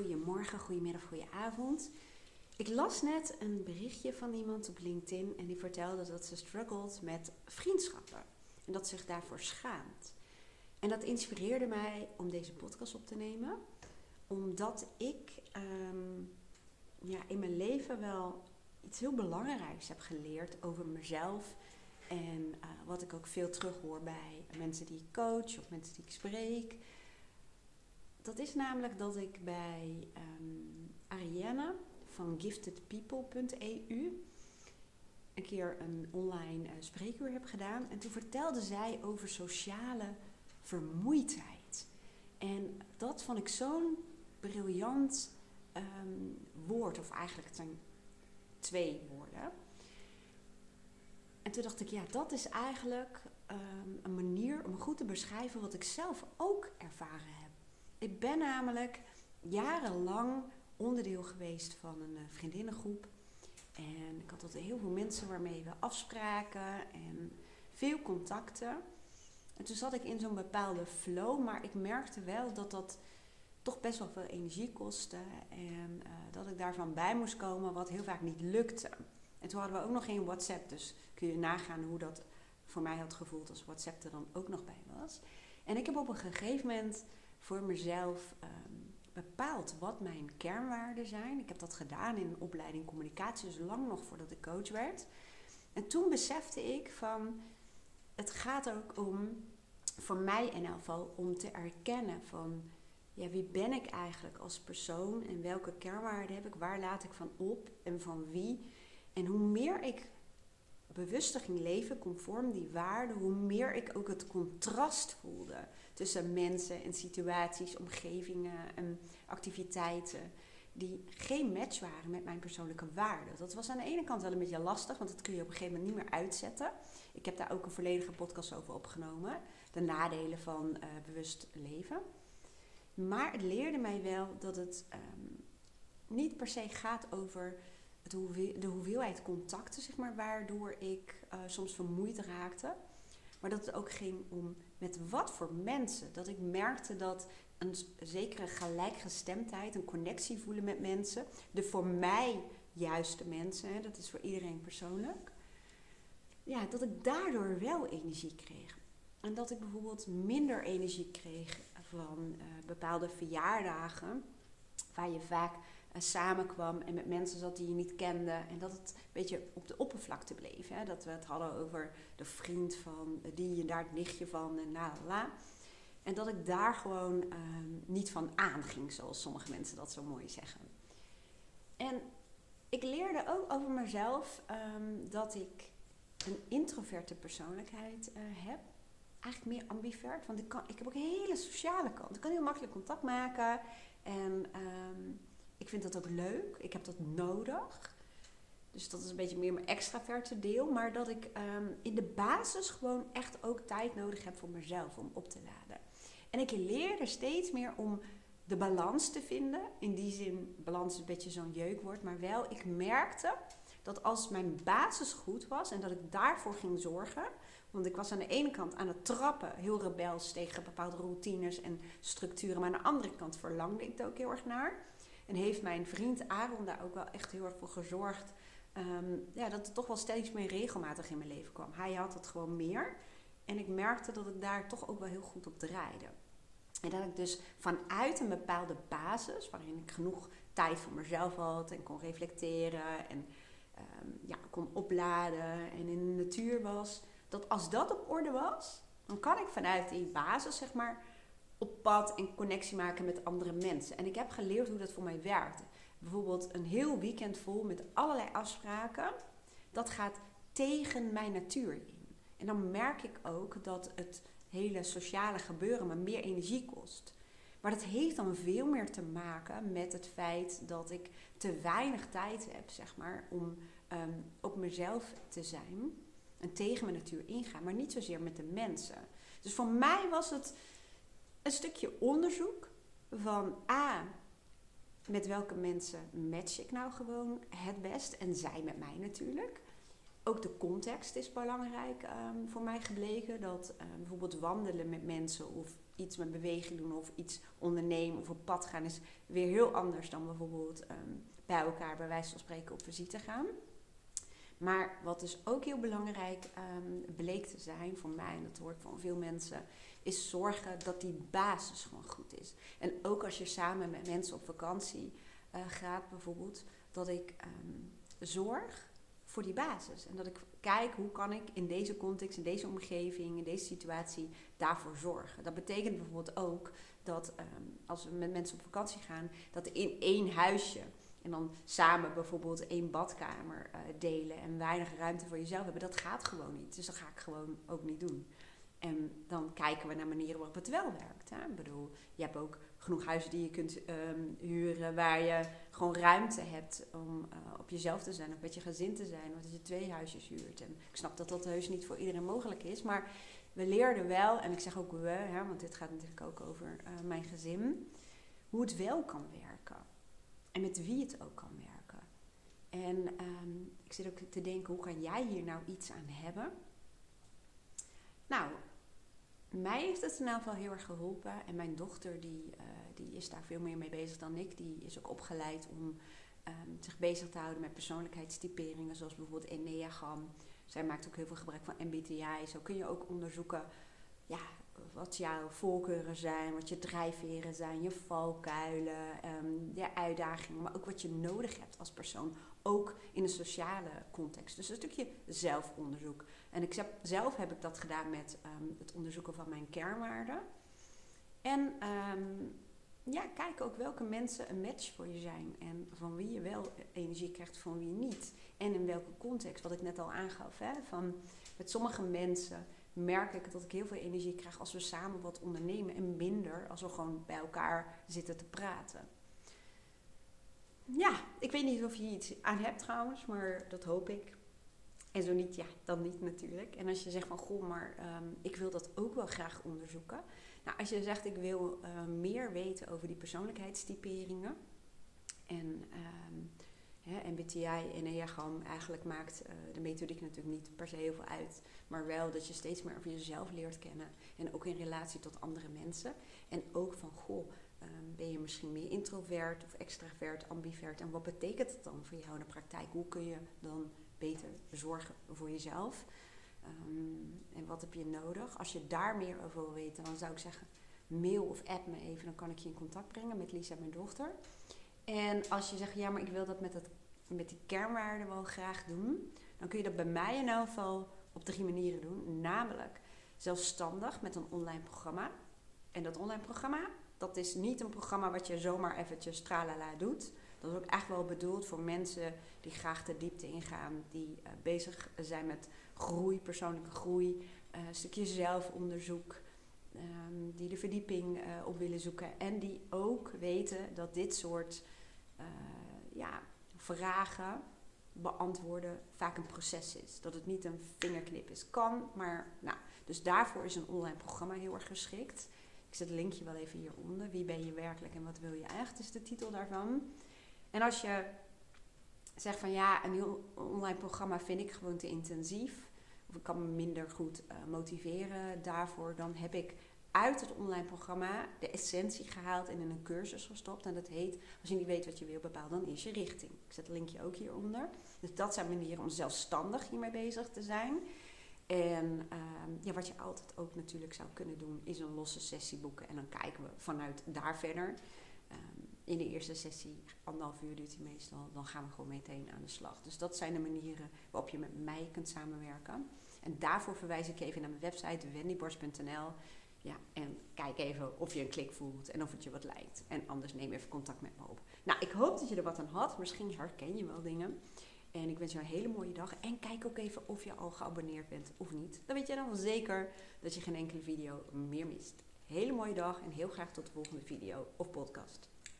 goedemorgen, goedemiddag, goedenavond. Ik las net een berichtje van iemand op LinkedIn en die vertelde dat ze struggelt met vriendschappen en dat ze zich daarvoor schaamt. En dat inspireerde mij om deze podcast op te nemen, omdat ik ehm, ja, in mijn leven wel iets heel belangrijks heb geleerd over mezelf. En eh, wat ik ook veel terughoor bij mensen die ik coach of mensen die ik spreek. Dat is namelijk dat ik bij um, Ariane van giftedpeople.eu een keer een online uh, spreekuur heb gedaan. En toen vertelde zij over sociale vermoeidheid. En dat vond ik zo'n briljant um, woord, of eigenlijk zijn twee woorden. En toen dacht ik, ja, dat is eigenlijk um, een manier om goed te beschrijven wat ik zelf ook ervaren heb. Ik ben namelijk jarenlang onderdeel geweest van een uh, vriendinnengroep. En ik had altijd heel veel mensen waarmee we afspraken en veel contacten. En toen zat ik in zo'n bepaalde flow, maar ik merkte wel dat dat toch best wel veel energie kostte. En uh, dat ik daarvan bij moest komen, wat heel vaak niet lukte. En toen hadden we ook nog geen WhatsApp, dus kun je nagaan hoe dat voor mij had gevoeld als WhatsApp er dan ook nog bij was. En ik heb op een gegeven moment voor mezelf um, bepaald wat mijn kernwaarden zijn. Ik heb dat gedaan in een opleiding communicatie, dus lang nog voordat ik coach werd. En toen besefte ik van, het gaat ook om, voor mij in elk geval, om te erkennen van, ja, wie ben ik eigenlijk als persoon en welke kernwaarden heb ik, waar laat ik van op en van wie. En hoe meer ik bewuster ging leven conform die waarden, hoe meer ik ook het contrast voelde tussen mensen en situaties, omgevingen en activiteiten die geen match waren met mijn persoonlijke waarden. Dat was aan de ene kant wel een beetje lastig, want dat kun je op een gegeven moment niet meer uitzetten. Ik heb daar ook een volledige podcast over opgenomen. De nadelen van uh, bewust leven. Maar het leerde mij wel dat het um, niet per se gaat over de hoeveelheid contacten, zeg maar, waardoor ik uh, soms vermoeid raakte. Maar dat het ook ging om met wat voor mensen. Dat ik merkte dat een zekere gelijkgestemdheid, een connectie voelen met mensen, de voor mij juiste mensen, hè, dat is voor iedereen persoonlijk. Ja, dat ik daardoor wel energie kreeg. En dat ik bijvoorbeeld minder energie kreeg van uh, bepaalde verjaardagen, waar je vaak samenkwam en met mensen zat die je niet kende. En dat het een beetje op de oppervlakte bleef. Hè? Dat we het hadden over de vriend van die en daar het nichtje van en la. En dat ik daar gewoon uh, niet van aanging, zoals sommige mensen dat zo mooi zeggen. En ik leerde ook over mezelf um, dat ik een introverte persoonlijkheid uh, heb eigenlijk meer ambivert. Want ik, kan, ik heb ook een hele sociale kant. Ik kan heel makkelijk contact maken. En ik vind dat ook leuk. Ik heb dat nodig. Dus dat is een beetje meer mijn extraverte deel. Maar dat ik um, in de basis gewoon echt ook tijd nodig heb voor mezelf om op te laden. En ik leer er steeds meer om de balans te vinden. In die zin, balans is een beetje zo'n jeukwoord. Maar wel, ik merkte dat als mijn basis goed was en dat ik daarvoor ging zorgen, want ik was aan de ene kant aan het trappen, heel rebels tegen bepaalde routines en structuren. Maar aan de andere kant verlangde ik er ook heel erg naar. En heeft mijn vriend Aaron daar ook wel echt heel erg voor gezorgd. Um, ja, dat er toch wel steeds meer regelmatig in mijn leven kwam. Hij had het gewoon meer. En ik merkte dat ik daar toch ook wel heel goed op draaide. En dat ik dus vanuit een bepaalde basis, waarin ik genoeg tijd voor mezelf had en kon reflecteren en um, ja, kon opladen en in de natuur was, dat als dat op orde was, dan kan ik vanuit die basis, zeg maar, op pad en connectie maken met andere mensen. En ik heb geleerd hoe dat voor mij werkt. Bijvoorbeeld een heel weekend vol met allerlei afspraken, dat gaat tegen mijn natuur in. En dan merk ik ook dat het hele sociale gebeuren me meer energie kost. Maar dat heeft dan veel meer te maken met het feit dat ik te weinig tijd heb, zeg maar, om um, op mezelf te zijn en tegen mijn natuur ingaan, maar niet zozeer met de mensen. Dus voor mij was het een stukje onderzoek van A, met welke mensen match ik nou gewoon het best en zij met mij natuurlijk. Ook de context is belangrijk um, voor mij gebleken. Dat um, bijvoorbeeld wandelen met mensen of iets met beweging doen of iets ondernemen of op pad gaan is weer heel anders dan bijvoorbeeld ehm, bij elkaar bij wijze van spreken op visite gaan. Maar wat dus ook heel belangrijk um, bleek te zijn voor mij, en dat hoor ik van veel mensen, is zorgen dat die basis gewoon goed is. En ook als je samen met mensen op vakantie uh, gaat bijvoorbeeld, dat ik um, zorg voor die basis. En dat ik kijk hoe kan ik in deze context, in deze omgeving, in deze situatie daarvoor zorgen. Dat betekent bijvoorbeeld ook dat um, als we met mensen op vakantie gaan, dat in één huisje en dan samen bijvoorbeeld één badkamer uh, delen en weinig ruimte voor jezelf hebben, dat gaat gewoon niet. Dus dat ga ik gewoon ook niet doen. En dan kijken we naar manieren waarop het wel werkt. Hè? Ik bedoel, je hebt ook genoeg huizen die je kunt um, huren waar je gewoon ruimte hebt om uh, op jezelf te zijn, of met je gezin te zijn, of dat je twee huisjes huurt. En ik snap dat dat heus niet voor iedereen mogelijk is, maar we leerden wel, en ik zeg ook we, hè, want dit gaat natuurlijk ook over uh, mijn gezin, hoe het wel kan werken. En met wie het ook kan werken. En um, ik zit ook te denken, hoe kan jij hier nou iets aan hebben? Nou, mij heeft het in elk geval heel erg geholpen. En mijn dochter, die, uh, die is daar veel meer mee bezig dan ik. Die is ook opgeleid om um, zich bezig te houden met persoonlijkheidstyperingen, zoals bijvoorbeeld Enneagram. Zij maakt ook heel veel gebruik van MBTI. Zo kun je ook onderzoeken ja, wat jouw voorkeuren zijn, wat je drijfveren zijn, je valkuilen, um, je uitdagingen, maar ook wat je nodig hebt als persoon, ook in een sociale context. Dus een stukje zelfonderzoek. En ik zelf heb ik dat gedaan met um, het onderzoeken van mijn kernwaarden. En um, ja, kijk ook welke mensen een match voor je zijn en van wie je wel energie krijgt, van wie niet. En in welke context, wat ik net al aangaf. Hè? Van, met sommige mensen merk ik dat ik heel veel energie krijg als we samen wat ondernemen en minder als we gewoon bij elkaar zitten te praten. Ja, ik weet niet of je iets aan hebt trouwens, maar dat hoop ik. En zo niet, ja, dan niet natuurlijk. En als je zegt van, goh, maar um, ik wil dat ook wel graag onderzoeken. Nou, als je zegt, ik wil uh, meer weten over die persoonlijkheidstyperingen. En um, MBTI en Enneagram eigenlijk maakt uh, de methodiek natuurlijk niet per se heel veel uit. Maar wel dat je steeds meer over jezelf leert kennen. En ook in relatie tot andere mensen. En ook van, goh, um, ben je misschien meer introvert of extravert, ambivert? En wat betekent het dan voor jou in de praktijk? Hoe kun je dan beter zorgen voor jezelf? Um, en wat heb je nodig? Als je daar meer over wil weten, dan zou ik zeggen, mail of app me even. Dan kan ik je in contact brengen met Lisa, mijn dochter. En als je zegt, ja, maar ik wil dat met, dat, met die kernwaarden wel graag doen, dan kun je dat bij mij in elk geval op drie manieren doen. Namelijk zelfstandig met een online programma. En dat online programma, dat is niet een programma wat je zomaar eventjes tralala doet. Dat is ook echt wel bedoeld voor mensen die graag de diepte ingaan, die uh, bezig zijn met groei, persoonlijke groei, uh, een stukje zelfonderzoek, um, die de verdieping uh, op willen zoeken en die ook weten dat dit soort ja, vragen beantwoorden vaak een proces is. Dat het niet een vingerknip is. Kan, maar nou, dus daarvoor is een online programma heel erg geschikt. Ik zet het linkje wel even hieronder. Wie ben je werkelijk en wat wil je echt, is de titel daarvan. En als je zegt van ja, een heel online programma vind ik gewoon te intensief. Of ik kan me minder goed uh, motiveren daarvoor. Dan heb ik uit het online programma de essentie gehaald en in een cursus gestopt. En dat heet, als je niet weet wat je wil bepalen, dan is je richting. Ik zet het linkje ook hieronder. Dus dat zijn manieren om zelfstandig hiermee bezig te zijn. En um, ja, wat je altijd ook natuurlijk zou kunnen doen, is een losse sessie boeken. En dan kijken we vanuit daar verder. Um, in de eerste sessie, anderhalf uur duurt die meestal, dan gaan we gewoon meteen aan de slag. Dus dat zijn de manieren waarop je met mij kunt samenwerken. En daarvoor verwijs ik even naar mijn website wendyborst.nl. Ja, en kijk even of je een klik voelt en of het je wat lijkt. En anders neem even contact met me op. Nou, ik hoop dat je er wat aan had. Misschien herken je wel dingen. En ik wens je een hele mooie dag. En kijk ook even of je al geabonneerd bent of niet. Dan weet je dan wel zeker dat je geen enkele video meer mist. Hele mooie dag en heel graag tot de volgende video of podcast.